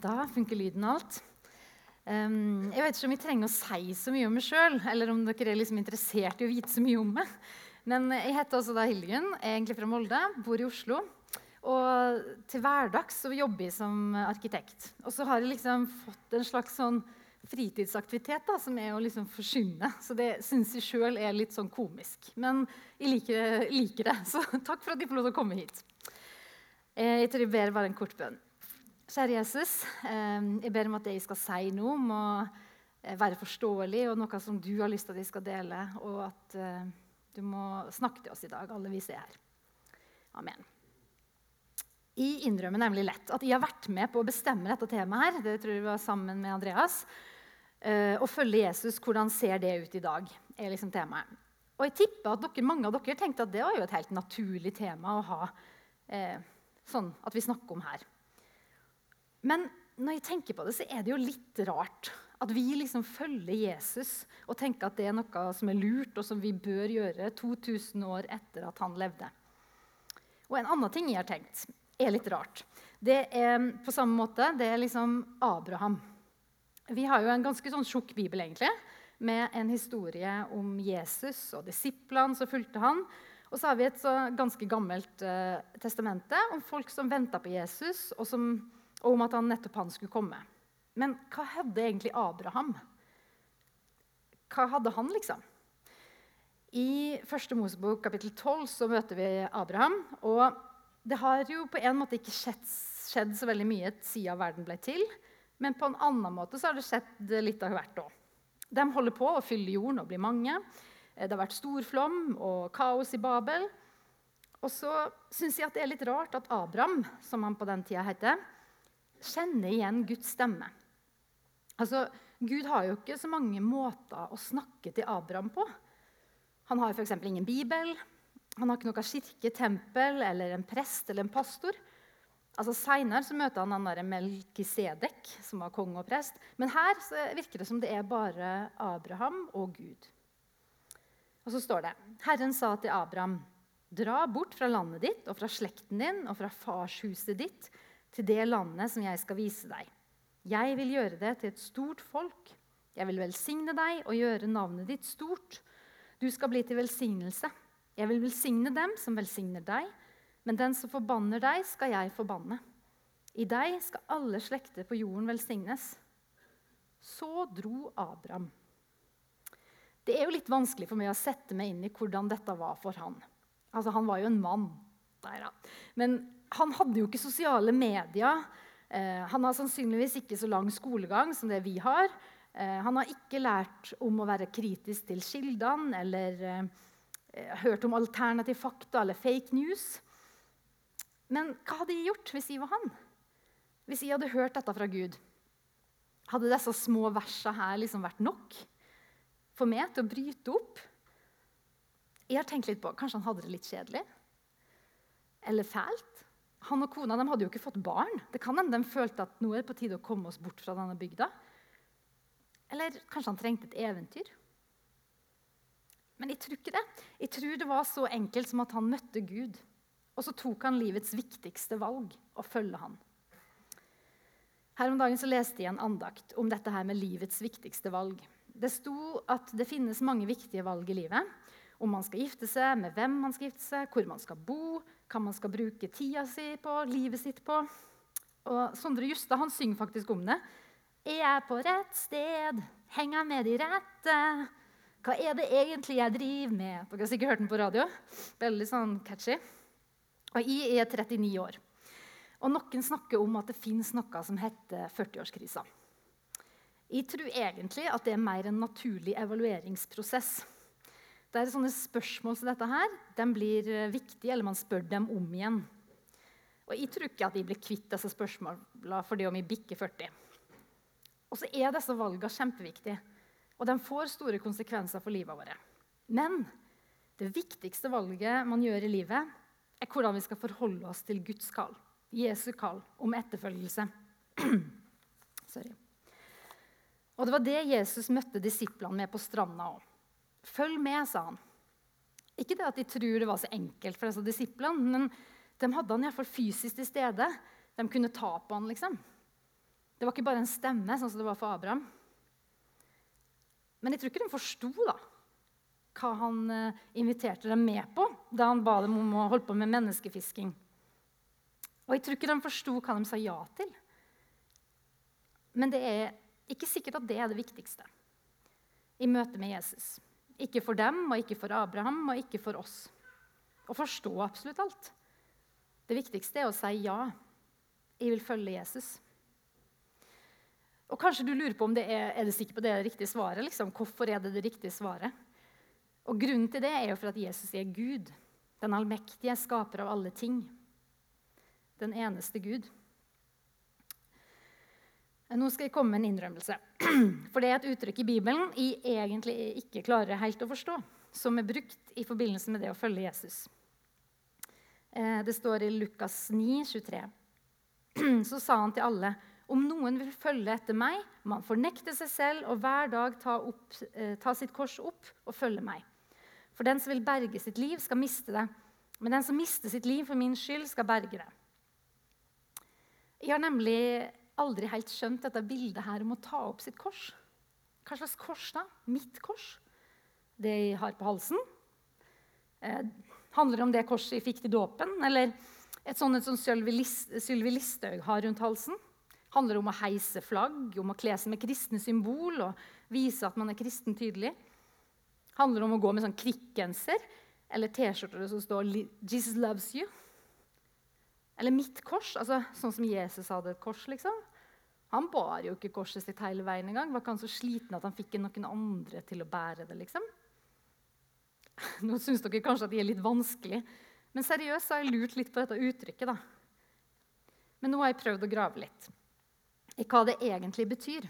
da funker lyden og alt. Um, jeg vet ikke om jeg trenger å si så mye om meg sjøl, eller om dere er liksom interessert i å vite så mye om meg. Men jeg heter også da Hildegunn, er egentlig fra Molde, bor i Oslo. Og til hverdags så jobber jeg som arkitekt. Og så har jeg liksom fått en slags sånn fritidsaktivitet da, som er å liksom forsyne. Så det syns jeg sjøl er litt sånn komisk. Men jeg liker, liker, det, så takk for at jeg får lov til å komme hit. Eh, jeg tror jeg ber bare en kort bønn. Kjære Jesus, eh, jeg ber om at det jeg skal si nå, må eh, være forståelig og noe som du har lyst til at jeg skal dele, og at eh, du må snakke til oss i dag, alle vi ser her. Amen. Jeg innrømmer nemlig lett at jeg har vært med på å bestemme dette temaet. her, det tror jeg var sammen med Andreas, Å følge Jesus, hvordan ser det ut i dag? er liksom temaet. Og jeg tipper at dere, mange av dere tenkte at det var jo et helt naturlig tema å ha sånn at vi snakker om her. Men når jeg tenker på det, så er det jo litt rart at vi liksom følger Jesus og tenker at det er noe som er lurt, og som vi bør gjøre 2000 år etter at han levde. Og en annen ting jeg har tenkt, er litt rart. Det er på samme måte, det er liksom Abraham. Vi har jo en ganske sånn tjukk bibel, egentlig, med en historie om Jesus og disiplene som fulgte han. Og så har vi et så ganske gammelt eh, testamente om folk som venta på Jesus, og som og om at han nettopp han skulle komme. Men hva hadde egentlig Abraham? Hva hadde han, liksom? I 1. Mosebok kapittel 12 så møter vi Abraham. Og det har jo på en måte ikke skjedd, skjedd så veldig mye siden verden ble til. Men på en annen måte så har det skjedd litt av hvert òg. De holder på å fylle jorden og bli mange. Det har vært storflom og kaos i Babel. Og så syns jeg at det er litt rart at Abraham, som han på den tida heter, kjenner igjen Guds stemme. Altså, Gud har jo ikke så mange måter å snakke til Abraham på. Han har f.eks. ingen bibel, han har ikke noe kirke, tempel eller en prest eller en pastor. Altså Seinere møter han han Melkisedek, som var konge og prest. Men her virker det som det er bare Abraham og Gud. Og så står det Herren sa til Abraham.: Dra bort fra landet ditt og fra slekten din og fra farshuset ditt til det landet som jeg skal vise deg. Jeg vil gjøre det til et stort folk. Jeg vil velsigne deg og gjøre navnet ditt stort. Du skal bli til velsignelse. Jeg vil velsigne dem som velsigner deg, men den som forbanner deg, skal jeg forbanne. I deg skal alle slekter på jorden velsignes. Så dro Abraham. Det er jo litt vanskelig for meg å sette meg inn i hvordan dette var for han. Altså, Han var jo en mann. Der, ja. Men han hadde jo ikke sosiale medier. Eh, han har sannsynligvis ikke så lang skolegang som det vi har. Eh, han har ikke lært om å være kritisk til kildene eller eh, hørt om alternativ fakta eller fake news. Men hva hadde jeg gjort hvis jeg var han? Hvis jeg hadde hørt dette fra Gud? Hadde disse små versene her liksom vært nok for meg til å bryte opp? Jeg har tenkt litt på, Kanskje han hadde det litt kjedelig? Eller fælt? Han og kona hadde jo ikke fått barn. Det kan hende de følte at nå er det på tide å komme oss bort fra denne bygda. Eller kanskje han trengte et eventyr. Men jeg tror ikke det. Jeg tror det var så enkelt som at han møtte Gud. Og så tok han livets viktigste valg å følge han. Her om dagen så leste jeg en andakt om dette her med livets viktigste valg. Det sto at det finnes mange viktige valg i livet. Om man skal gifte seg, med hvem man skal gifte seg, hvor man skal bo, hva man skal bruke tida si på, livet sitt på. Og Sondre Justad han synger faktisk om det. Er jeg på rett sted? Henger jeg med de rette? Hva er det egentlig jeg driver med? Dere har sikkert hørt den på radio. Veldig sånn catchy. Og Jeg er 39 år. Og Noen snakker om at det fins noe som heter 40-årskrisa. Jeg tror egentlig at det er mer en naturlig evalueringsprosess. Det er sånne spørsmål som dette her, de blir eh, viktige, eller man spør dem om igjen. Og Jeg tror ikke at jeg blir kvitt disse spørsmålene fordi om vi bikker 40. Og så er disse valgene kjempeviktige, og de får store konsekvenser for livet vårt. Men det viktigste valget man gjør i livet, er hvordan vi skal forholde oss til Guds kall, Jesu kall om etterfølgelse. Sorry. Og Det var det Jesus møtte disiplene med på stranda òg. Følg med, sa han. Ikke det at de tror det var så enkelt for disse disiplene, men de hadde han iallfall fysisk til stede. De kunne ta på han, liksom. Det var ikke bare en stemme, sånn som det var for Abraham. Men jeg tror ikke de forsto da, hva han eh, inviterte dem med på da han ba dem om å holde på med menneskefisking. Og jeg tror ikke de forsto hva de sa ja til. Men det er ikke sikkert at det er det viktigste i møte med Jesus. Ikke for dem, og ikke for Abraham, og ikke for oss. Å forstå absolutt alt. Det viktigste er å si ja. Jeg vil følge Jesus. Og Kanskje du lurer på om det er, er det sikker på det riktige svaret. Liksom. Hvorfor er det det riktige svaret? Og Grunnen til det er jo for at Jesus er Gud, den allmektige skaper av alle ting. Den eneste Gud. Nå skal jeg komme med en innrømmelse. For det er et uttrykk i Bibelen jeg egentlig ikke klarer helt å forstå, som er brukt i forbindelse med det å følge Jesus. Eh, det står i Lukas 9, 23. Så sa han til alle.: Om noen vil følge etter meg, må han fornekte seg selv og hver dag ta, opp, eh, ta sitt kors opp og følge meg. For den som vil berge sitt liv, skal miste det. Men den som mister sitt liv for min skyld, skal berge det. Jeg har nemlig aldri helt skjønt dette bildet her om å ta opp sitt kors. Hva slags kors da? Mitt kors? Det jeg har på halsen? Eh, handler det om det korset jeg fikk til dåpen? Eller et sånt som Sylvi Listhaug har rundt halsen? Handler det om å heise flagg, om å kle seg med kristne symbol og vise at man er kristen tydelig? Handler det om å gå med sånn krikkgenser eller T-skjorter som står 'Jesus loves you'? Eller mitt kors, altså sånn som Jesus hadde et kors. liksom. Han bar jo ikke korset sitt hele veien engang. Var ikke han så sliten at han fikk noen andre til å bære det? liksom? Nå syns dere kanskje at de er litt vanskelig, men seriøst har jeg lurt litt på dette uttrykket. da. Men nå har jeg prøvd å grave litt i hva det egentlig betyr.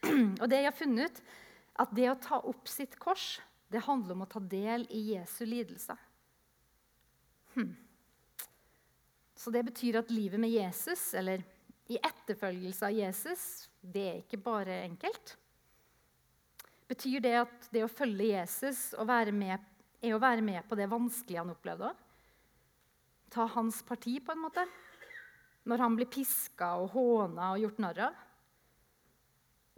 Og det jeg har funnet ut, at det å ta opp sitt kors, det handler om å ta del i Jesu lidelse. Hm. Så det betyr at livet med Jesus, eller i etterfølgelse av Jesus, det er ikke bare enkelt. Betyr det at det å følge Jesus med, er å være med på det vanskelige han opplevde? Ta hans parti, på en måte? Når han blir piska og håna og gjort narr av?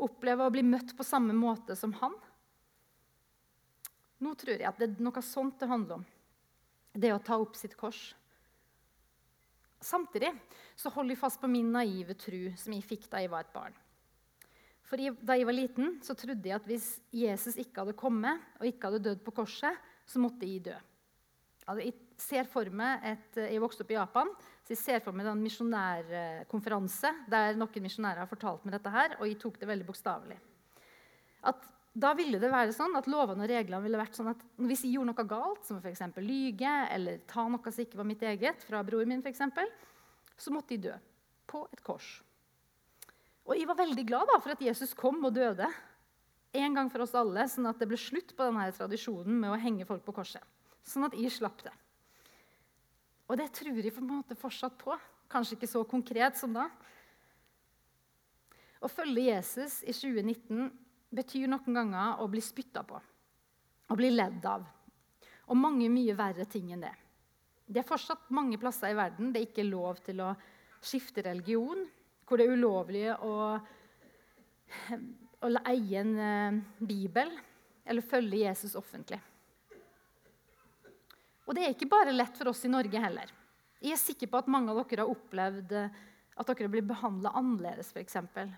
Oppleve å bli møtt på samme måte som han? Nå tror jeg at det er noe sånt det handler om. Det å ta opp sitt kors. Samtidig så holder jeg fast på min naive tru som jeg fikk da jeg var et barn. For Da jeg var liten, så trodde jeg at hvis Jesus ikke hadde kommet og ikke hadde dødd på korset, så måtte jeg dø. Altså, jeg ser for meg et, jeg vokste opp i Japan, så jeg ser for meg en misjonærkonferanse der noen misjonærer har fortalt meg dette her, og jeg tok det veldig bokstavelig. At da ville det være sånn at lovene og reglene ville vært sånn at hvis jeg gjorde noe galt, som f.eks. lyge eller ta noe som ikke var mitt eget, fra broren min, for eksempel, så måtte jeg dø på et kors. Og jeg var veldig glad da, for at Jesus kom og døde en gang for oss alle, sånn at det ble slutt på denne tradisjonen med å henge folk på korset. Sånn at jeg slapp det. Og det tror jeg på en måte fortsatt på. Kanskje ikke så konkret som da. Å følge Jesus i 2019 betyr noen ganger å bli spytta på. Å bli ledd av. Og mange mye verre ting enn det. Det er fortsatt mange plasser i verden det er ikke lov til å skifte religion. Hvor det er ulovlig å, å eie en uh, bibel eller følge Jesus offentlig. Og det er ikke bare lett for oss i Norge heller. Jeg er sikker på at mange av dere har opplevd at dere blir behandla annerledes. Eksempel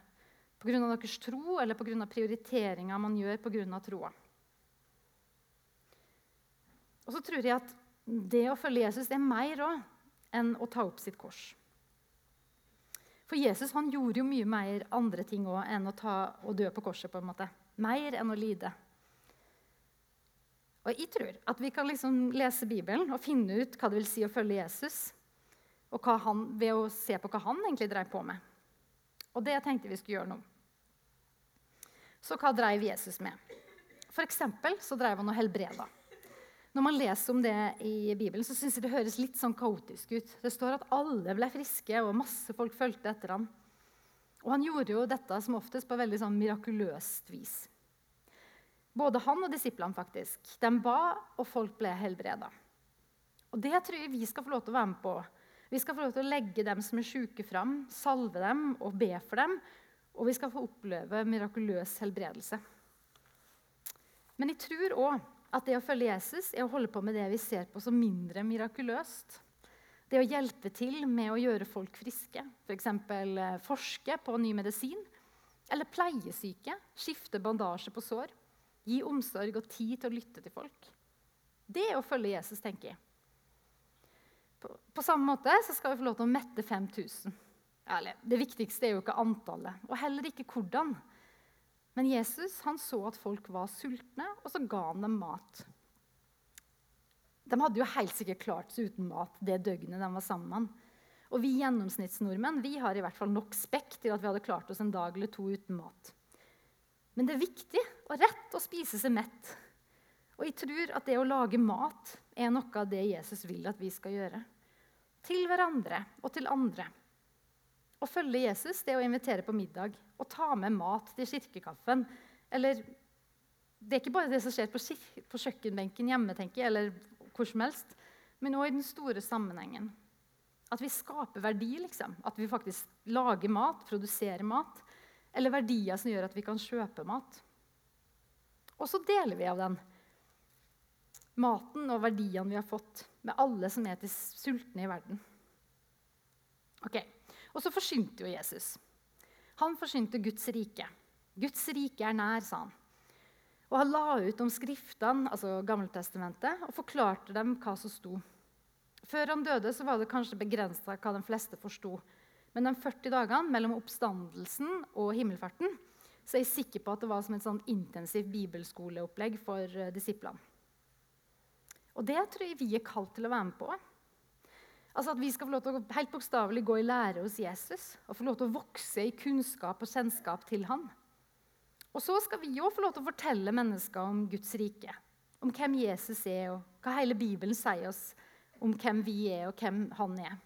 pga. deres tro eller pga. prioriteringa man gjør pga. troa. Og så tror jeg at det å følge Jesus er mer òg enn å ta opp sitt kors. For Jesus han gjorde jo mye mer andre ting også enn å ta og dø på korset. på en måte. Mer enn å lide. Og jeg tror at vi kan liksom lese Bibelen og finne ut hva det vil si å følge Jesus, og han, ved å se på hva han egentlig drev på med. Og det tenkte vi skulle gjøre nå. Så hva drev Jesus med? For så drev han og helbreda. Når man leser om det i Bibelen, så syns jeg det høres litt sånn kaotisk ut. Det står at alle ble friske, og masse folk fulgte etter ham. Og han gjorde jo dette som oftest på veldig sånn mirakuløst vis. Både han og disiplene faktisk. De ba, og folk ble helbreda. Og det tror jeg vi skal få lov til å være med på. Vi skal få lov til å legge dem som er syke, fram, salve dem og be for dem Og vi skal få oppleve mirakuløs helbredelse. Men jeg tror òg at det å følge Jesus er å holde på med det vi ser på som mindre mirakuløst. Det å hjelpe til med å gjøre folk friske, f.eks. For eh, forske på ny medisin. Eller pleie syke, skifte bandasje på sår. Gi omsorg og tid til å lytte til folk. Det er å følge Jesus, tenker jeg. På, på samme måte skal vi få lov til å mette 5000. Eller, det viktigste er jo ikke antallet, og heller ikke hvordan. Men Jesus han så at folk var sultne, og så ga han dem mat. De hadde jo helt sikkert klart seg uten mat det døgnet de var sammen. Og vi gjennomsnittsnordmenn vi har i hvert fall nok spekk til at vi hadde klart oss en dag eller to uten mat. Men det er viktig og rett å spise seg mett. Og jeg tror at det å lage mat er noe av det Jesus vil at vi skal gjøre. Til hverandre og til andre. Å følge Jesus det er å invitere på middag og ta med mat til kirkekaffen. Eller det er ikke bare det som skjer på, på kjøkkenbenken hjemme, tenker jeg, eller hvor som helst, men òg i den store sammenhengen. At vi skaper verdi, liksom. At vi faktisk lager mat, produserer mat. Eller verdier som gjør at vi kan kjøpe mat. Og så deler vi av den maten og verdiene vi har fått, med alle som er til sultne i verden. Ok, og så forsynte jo Jesus. Han forsynte Guds rike. Guds rike er nær, sa han. Og han la ut om skriftene, altså Gammeltestamentet, og forklarte dem hva som sto. Før han døde, så var det kanskje begrensa hva de fleste forsto. Men de 40 dagene mellom oppstandelsen og himmelfarten så er jeg sikker på at det var som et sånn intensivt bibelskoleopplegg for uh, disiplene. Og det tror jeg vi er kalt til å være med på. Altså At vi skal få lov til å helt bokstavelig gå i lære hos Jesus og få lov til å vokse i kunnskap og kjennskap til han. Og så skal vi òg få lov til å fortelle mennesker om Guds rike. Om hvem Jesus er, og hva hele Bibelen sier oss om hvem vi er, og hvem han er.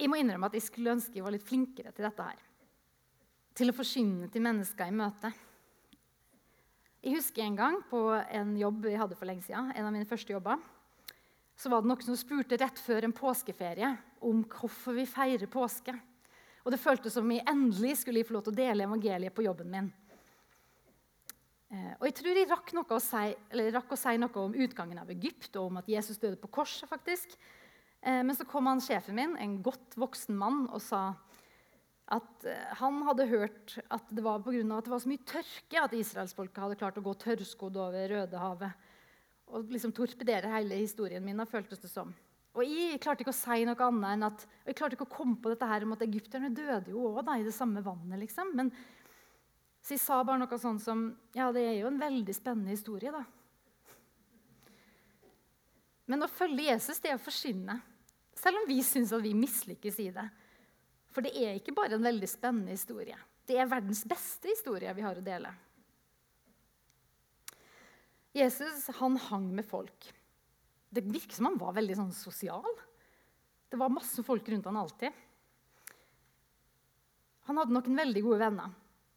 Jeg må innrømme at jeg skulle ønske jeg var litt flinkere til dette her. Til å forsyne til mennesker i møte. Jeg husker en gang på en jobb jeg hadde for lenge siden, en av mine første jobber så var det noen som spurte rett før en påskeferie om hvorfor vi feirer påske. Og Det føltes som jeg endelig skulle få lov til å dele evangeliet på jobben min. Eh, og Jeg tror jeg rakk, å si, rakk å si noe om utgangen av Egypt og om at Jesus døde på korset. faktisk. Eh, men så kom han sjefen min, en godt voksen mann, og sa at eh, han hadde hørt at det var pga. at det var så mye tørke at israelsfolket hadde klart å gå tørrskodd over Rødehavet og liksom torpedere hele historien min. føltes det som. Og Jeg klarte ikke å si noe annet enn at, og jeg klarte ikke å komme på dette her om at egypterne døde jo òg i det samme vannet. liksom. Men, så jeg sa bare noe sånn som Ja, det er jo en veldig spennende historie, da. Men å følge Jesus det er å forsvinne. Selv om vi syns at vi mislykkes i det. For det er ikke bare en veldig spennende historie. Det er verdens beste historie vi har å dele. Jesus han hang med folk. Det virker som han var veldig sånn sosial. Det var masse folk rundt han alltid. Han hadde noen veldig gode venner.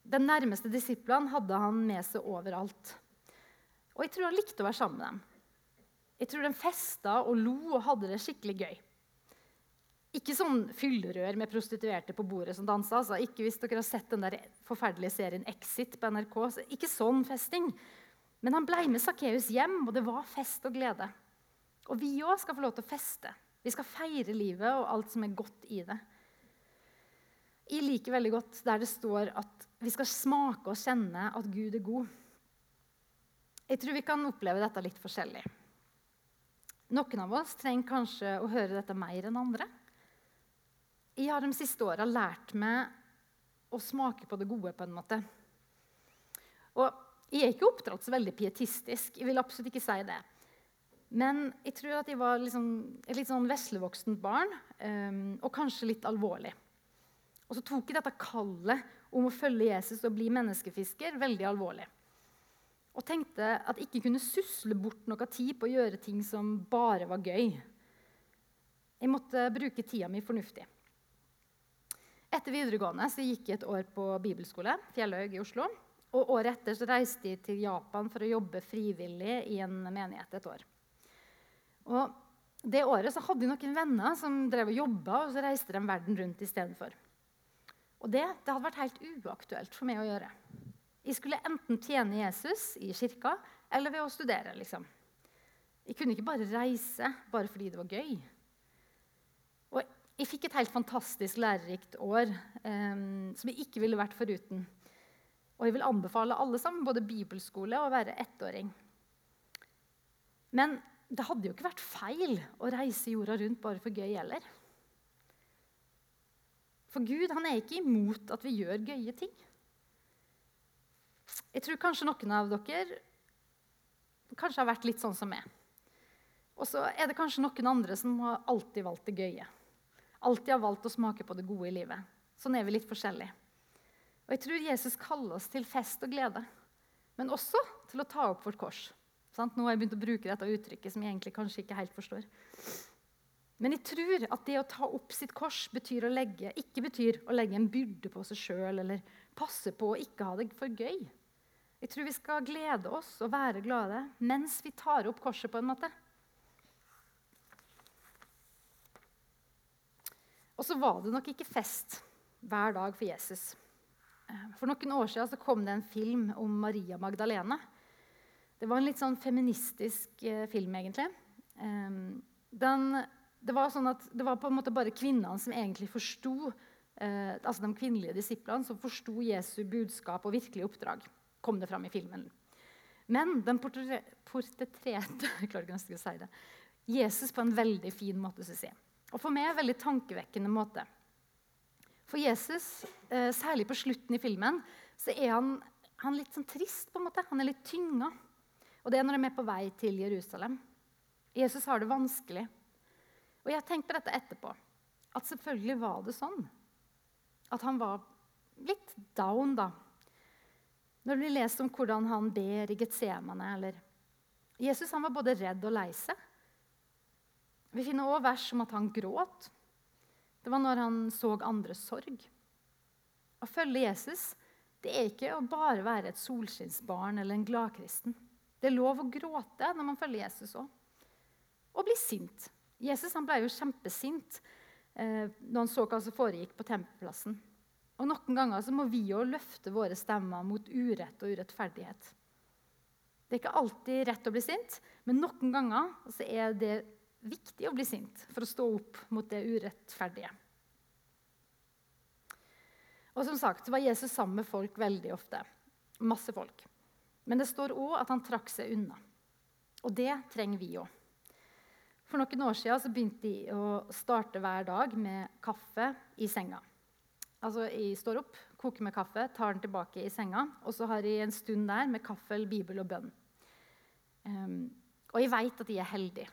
Den nærmeste disiplene hadde han med seg overalt. Og jeg tror han likte å være sammen med dem. Jeg tror de festa og lo og hadde det skikkelig gøy. Ikke sånn fyllerør med prostituerte på bordet som dansa. Altså. Ikke hvis dere har sett den der forferdelige serien Exit på NRK. Ikke sånn festing. Men han ble med Sakkeus hjem, og det var fest og glede. Og vi òg skal få lov til å feste. Vi skal feire livet og alt som er godt i det. Jeg liker veldig godt der det står at vi skal smake og kjenne at Gud er god. Jeg tror vi kan oppleve dette litt forskjellig. Noen av oss trenger kanskje å høre dette mer enn andre. Jeg har de siste åra lært meg å smake på det gode på en måte. Og jeg er ikke oppdratt så veldig pietistisk. Jeg vil absolutt ikke si det. Men jeg tror at jeg var liksom, et litt sånn veslevoksent barn, um, og kanskje litt alvorlig. Og så tok jeg dette kallet om å følge Jesus og bli menneskefisker veldig alvorlig. Og tenkte at jeg ikke kunne susle bort noe tid på å gjøre ting som bare var gøy. Jeg måtte bruke tida mi fornuftig. Etter videregående så gikk jeg et år på bibelskole Fjellhaug i Oslo. Og Året etter så reiste de til Japan for å jobbe frivillig i en menighet et år. Og Det året så hadde de noen venner som drev og jobba, og så reiste de verden rundt istedenfor. Og det, det hadde vært helt uaktuelt for meg å gjøre. Jeg skulle enten tjene Jesus i kirka eller ved å studere. liksom. Jeg kunne ikke bare reise bare fordi det var gøy. Og jeg fikk et helt fantastisk lærerikt år eh, som jeg ikke ville vært foruten. Og jeg vil anbefale alle sammen, både bibelskole og å være ettåring. Men det hadde jo ikke vært feil å reise jorda rundt bare for gøy heller. For Gud han er ikke imot at vi gjør gøye ting. Jeg tror kanskje noen av dere kanskje har vært litt sånn som meg. Og så er det kanskje noen andre som har alltid valgt det gøye. Alltid har valgt å smake på det gode i livet. Sånn er vi litt forskjellige. Og jeg tror Jesus kaller oss til fest og glede, men også til å ta opp vårt kors. Sant? Nå har jeg begynt å bruke dette uttrykket som jeg egentlig kanskje ikke helt forstår. Men jeg tror at det å ta opp sitt kors betyr legge, ikke betyr å legge en byrde på seg sjøl eller passe på å ikke ha det for gøy. Jeg tror vi skal glede oss og være glade mens vi tar opp korset. på en måte. Og så var det nok ikke fest hver dag for Jesus. For noen år siden kom det en film om Maria Magdalene. Det var en litt sånn feministisk eh, film, egentlig. Um, den, det, var sånn at, det var på en måte bare kvinnene som egentlig forsto eh, altså de kvinnelige disiplene som forsto Jesu budskap og virkelige oppdrag. kom det fram i filmen. Men den portretterte si Jesus på en veldig fin måte. Synes jeg. Og for meg en veldig tankevekkende måte. For Jesus, eh, særlig på slutten i filmen, så er han, han litt sånn trist. på en måte. Han er litt tynga. Og det er når de er på vei til Jerusalem. Jesus har det vanskelig. Og jeg har tenkt på dette etterpå. At selvfølgelig var det sånn. At han var litt down, da. Når vi leser om hvordan han ber i Getsemane eller Jesus han var både redd og lei seg. Vi finner òg vers om at han gråt. Det var når han så andres sorg. Å følge Jesus det er ikke å bare være et solskinnsbarn eller en gladkristen. Det er lov å gråte når man følger Jesus òg. Og bli sint. Jesus ble jo kjempesint eh, når han så hva som foregikk på tempelplassen. Og Noen ganger må vi jo løfte våre stemmer mot urett og urettferdighet. Det er ikke alltid rett å bli sint, men noen ganger er det viktig å bli sint for å stå opp mot det urettferdige. Og som sagt var Jesus sammen med folk veldig ofte. Masse folk. Men det står òg at han trakk seg unna. Og det trenger vi òg. For noen år siden begynte de å starte hver dag med kaffe i senga. Altså, Jeg står opp, koker med kaffe, tar den tilbake i senga, og så har jeg en stund der med kaffe, bibel og bønn. Um, og jeg veit at jeg er heldig.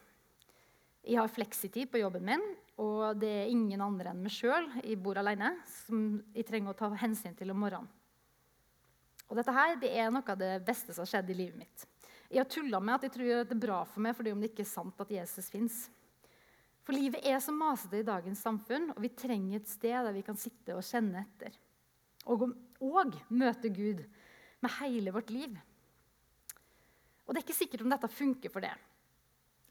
Jeg har fleksitid på jobben min, og det er ingen andre enn meg sjøl jeg bor alene, som jeg trenger å ta hensyn til om morgenen. Og dette her, det er noe av det beste som har skjedd i livet mitt. Jeg har tulla med at jeg tror det er bra for meg fordi om det ikke er sant at Jesus fins. For livet er så masete i dagens samfunn, og vi trenger et sted der vi kan sitte og kjenne etter. Og, og møte Gud med hele vårt liv. Og det er ikke sikkert om dette funker for det.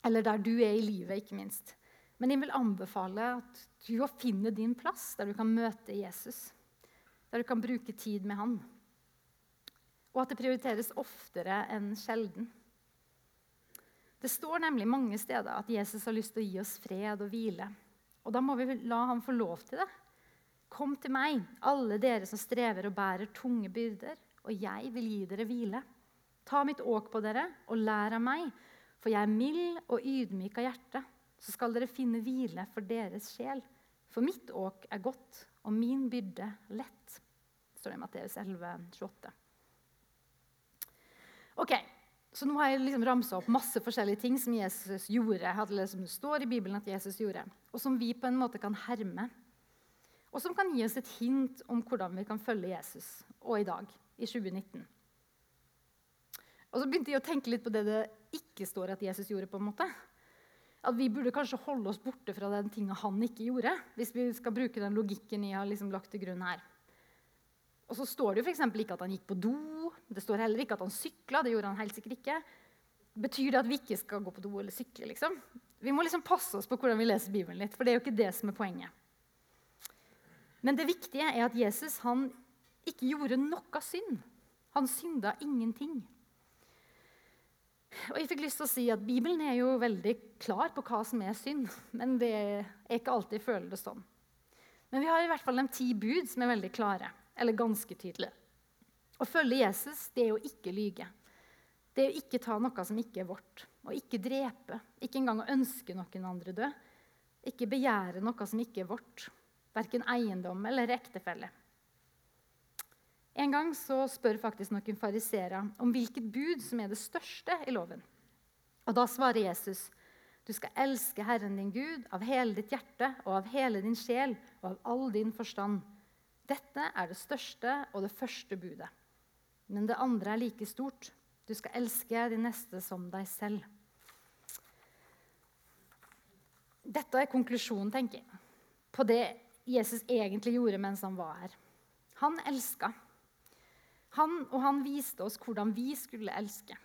Eller der du er i livet, ikke minst. Men jeg vil anbefale at du finner din plass der du kan møte Jesus. Der du kan bruke tid med han og at det prioriteres oftere enn sjelden. Det står nemlig mange steder at Jesus har lyst til å gi oss fred og hvile. Og da må vi la ham få lov til det. Kom til meg, alle dere som strever og bærer tunge byrder, og jeg vil gi dere hvile. Ta mitt åk på dere og lær av meg, for jeg er mild og ydmyk av hjerte. Så skal dere finne hvile for deres sjel. For mitt åk er godt, og min byrde lett. Står det i Matteus 11, 28. Ok, så nå har jeg liksom ramsa opp masse forskjellige ting som Jesus gjorde, eller som det står i Bibelen at Jesus gjorde, og som vi på en måte kan herme. Og som kan gi oss et hint om hvordan vi kan følge Jesus og i dag, i 2019. Og så begynte jeg å tenke litt på det det ikke står at Jesus gjorde. på en måte. At vi burde kanskje holde oss borte fra den tinga han ikke gjorde. hvis vi skal bruke den logikken jeg har liksom lagt til grunn her. Og så står det jo for ikke at han gikk på do. Det står heller ikke at han sykla. Det gjorde han helt sikkert ikke. Betyr det at vi ikke skal gå på do eller sykle? liksom? Vi må liksom passe oss på hvordan vi leser Bibelen litt, for det er jo ikke det som er poenget. Men det viktige er at Jesus han ikke gjorde noe synd. Han synda ingenting. Og jeg fikk lyst til å si at Bibelen er jo veldig klar på hva som er synd. Men det er ikke alltid jeg føler det sånn. Men vi har i hvert fall de ti bud som er veldig klare. Eller ganske tydelige. Å følge Jesus det er å ikke lyge. Det er å ikke ta noe som ikke er vårt. Å ikke drepe. Ikke engang å ønske noen andre død. Ikke begjære noe som ikke er vårt. Verken eiendom eller ektefelle. En gang så spør faktisk noen fariseere om hvilket bud som er det største i loven. Og Da svarer Jesus du skal elske Herren din Gud av hele ditt hjerte og av hele din sjel og av all din forstand. Dette er det største og det første budet. Men det andre er like stort. Du skal elske de neste som deg selv. Dette er konklusjonen, tenker jeg, på det Jesus egentlig gjorde mens han var her. Han elska. Han og han viste oss hvordan vi skulle elske.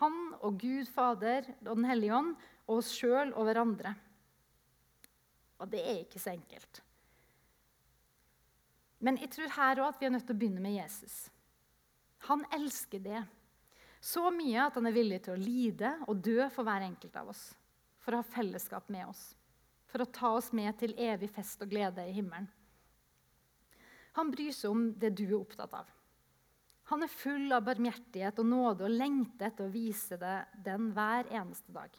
Han og Gud Fader og Den hellige ånd og oss sjøl og hverandre. Og det er ikke så enkelt. Men jeg tror her òg at vi er nødt til å begynne med Jesus. Han elsker det så mye at han er villig til å lide og dø for hver enkelt av oss. For å ha fellesskap med oss. For å ta oss med til evig fest og glede i himmelen. Han bryr seg om det du er opptatt av. Han er full av barmhjertighet og nåde og lengter etter å vise det den hver eneste dag.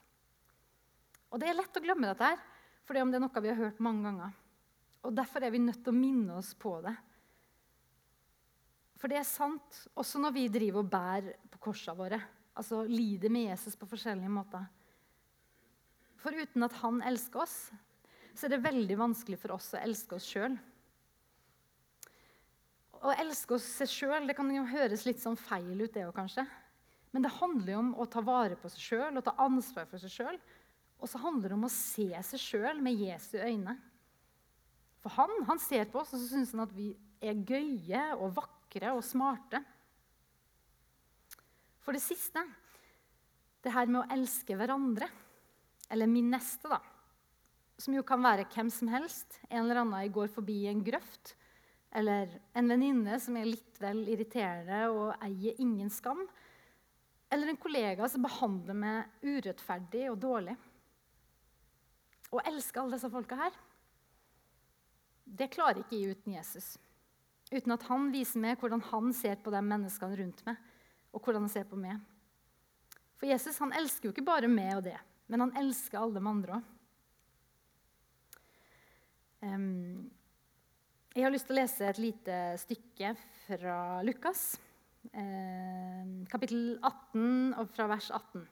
Og Det er lett å glemme dette, her, for det er noe vi har hørt mange ganger. Og Derfor er vi nødt til å minne oss på det. For det er sant også når vi driver og bærer på korsene våre. Altså lider med Jesus på forskjellige måter. For uten at han elsker oss, så er det veldig vanskelig for oss å elske oss sjøl å elske oss seg sjøl kan jo høres litt sånn feil ut, det òg kanskje. Men det handler jo om å ta vare på seg sjøl og ta ansvar for seg sjøl. Og så handler det om å se seg sjøl med Jesu øyne. For han, han ser på oss og så syns han at vi er gøye og vakre og smarte. For det siste, det her med å elske hverandre, eller min neste, da, som jo kan være hvem som helst. En eller annen jeg går forbi en grøft eller en venninne som er litt vel irriterende og eier ingen skam. Eller en kollega som behandler meg urettferdig og dårlig. Å elske alle disse folka her, det klarer ikke jeg uten Jesus. Uten at han viser meg hvordan han ser på de menneskene rundt meg, og hvordan han ser på meg. For Jesus han elsker jo ikke bare meg og det, men han elsker alle de andre òg. Jeg har lyst til å lese et lite stykke fra Lukas, eh, kapittel 18, og fra vers 18.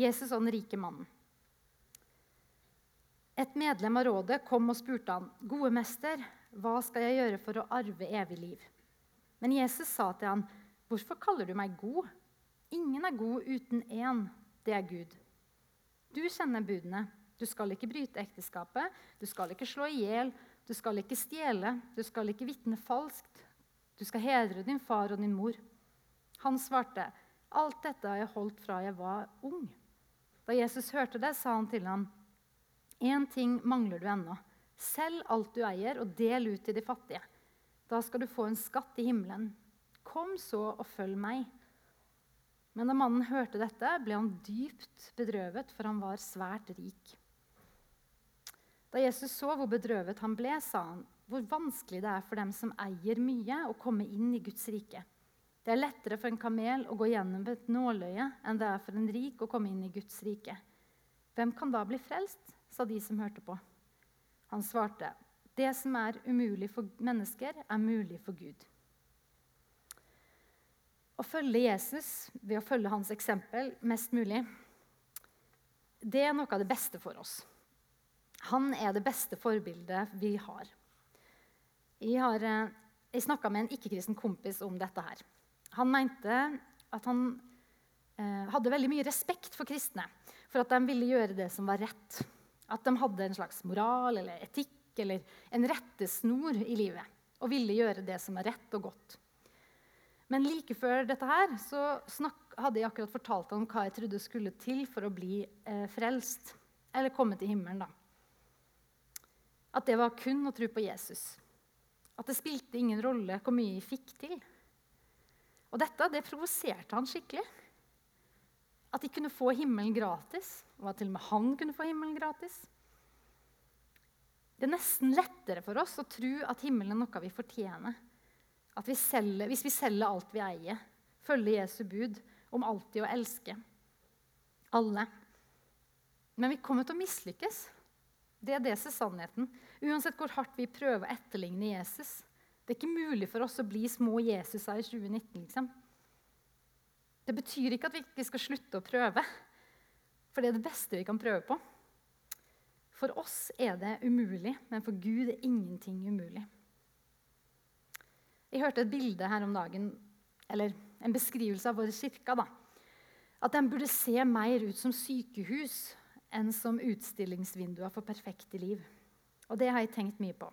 Jesus og den rike mannen. Et medlem av rådet kom og spurte han, 'Gode mester, hva skal jeg gjøre for å arve evig liv?' Men Jesus sa til han, 'Hvorfor kaller du meg god?' Ingen er god uten én. Det er Gud. Du kjenner budene. Du skal ikke bryte ekteskapet, du skal ikke slå i hjel, du skal ikke stjele, du skal ikke vitne falskt. Du skal hedre din far og din mor. Han svarte, 'Alt dette har jeg holdt fra jeg var ung.' Da Jesus hørte det, sa han til ham, 'Én ting mangler du ennå. Selg alt du eier, og del ut til de fattige.' 'Da skal du få en skatt i himmelen.' 'Kom så og følg meg.' Men da mannen hørte dette, ble han dypt bedrøvet, for han var svært rik. Da Jesus så hvor bedrøvet han ble, sa han hvor vanskelig det er for dem som eier mye, å komme inn i Guds rike. Det er lettere for en kamel å gå gjennom et nåløye enn det er for en rik å komme inn i Guds rike. Hvem kan da bli frelst? sa de som hørte på. Han svarte, det som er umulig for mennesker, er mulig for Gud. Å følge Jesus ved å følge hans eksempel mest mulig, det er noe av det beste for oss. Han er det beste forbildet vi har. Jeg, har, eh, jeg snakka med en ikke-kristen kompis om dette her. Han mente at han eh, hadde veldig mye respekt for kristne. For at de ville gjøre det som var rett. At de hadde en slags moral eller etikk eller en rettesnor i livet. Og ville gjøre det som var rett og godt. Men like før dette her så snakk, hadde jeg akkurat fortalt ham hva jeg trodde skulle til for å bli eh, frelst. Eller komme til himmelen, da. At det var kun å tro på Jesus. At det spilte ingen rolle hvor mye vi fikk til. Og dette det provoserte han skikkelig. At de kunne få himmelen gratis, og at til og med han kunne få himmelen gratis. Det er nesten lettere for oss å tro at himmelen er noe vi fortjener. Vi selger, hvis vi selger alt vi eier, følger Jesu bud om alltid å elske alle. Men vi kommer til å mislykkes. Det er det som er sannheten. Uansett hvor hardt vi prøver å etterligne Jesus. Det er ikke mulig for oss å bli små Jesuser i 2019. liksom. Det betyr ikke at vi ikke skal slutte å prøve, for det er det beste vi kan prøve på. For oss er det umulig, men for Gud er ingenting umulig. Jeg hørte et bilde her om dagen, eller en beskrivelse av vår kirke. At den burde se mer ut som sykehus enn som utstillingsvinduer for perfekte liv. Og det har jeg tenkt mye på.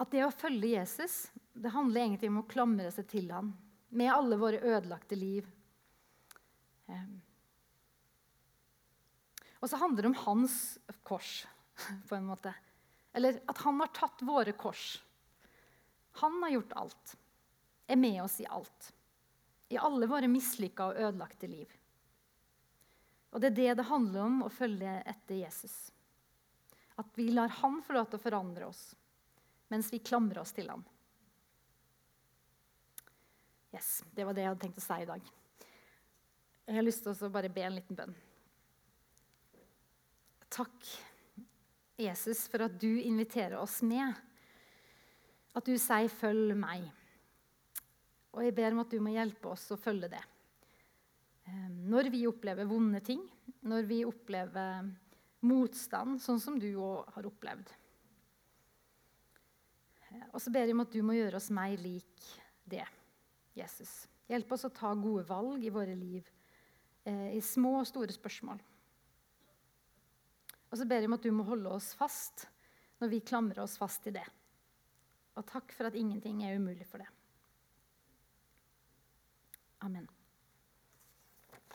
At det å følge Jesus det handler egentlig om å klamre seg til ham med alle våre ødelagte liv. Ehm. Og så handler det om hans kors, på en måte. Eller at han har tatt våre kors. Han har gjort alt. Er med oss i alt. I alle våre mislykka og ødelagte liv. Og det er det det handler om å følge etter Jesus. At vi lar han få lov til å forandre oss mens vi klamrer oss til han. Yes, Det var det jeg hadde tenkt å si i dag. Jeg har lyst til å bare be en liten bønn. Takk, Jesus, for at du inviterer oss med. At du sier 'følg meg'. Og jeg ber om at du må hjelpe oss å følge det. Når vi opplever vonde ting, når vi opplever motstand, sånn som du òg har opplevd. Og så ber jeg om at du må gjøre oss mer lik det, Jesus. Hjelp oss å ta gode valg i våre liv, eh, i små og store spørsmål. Og så ber jeg om at du må holde oss fast når vi klamrer oss fast i det. Og takk for at ingenting er umulig for det. Amen.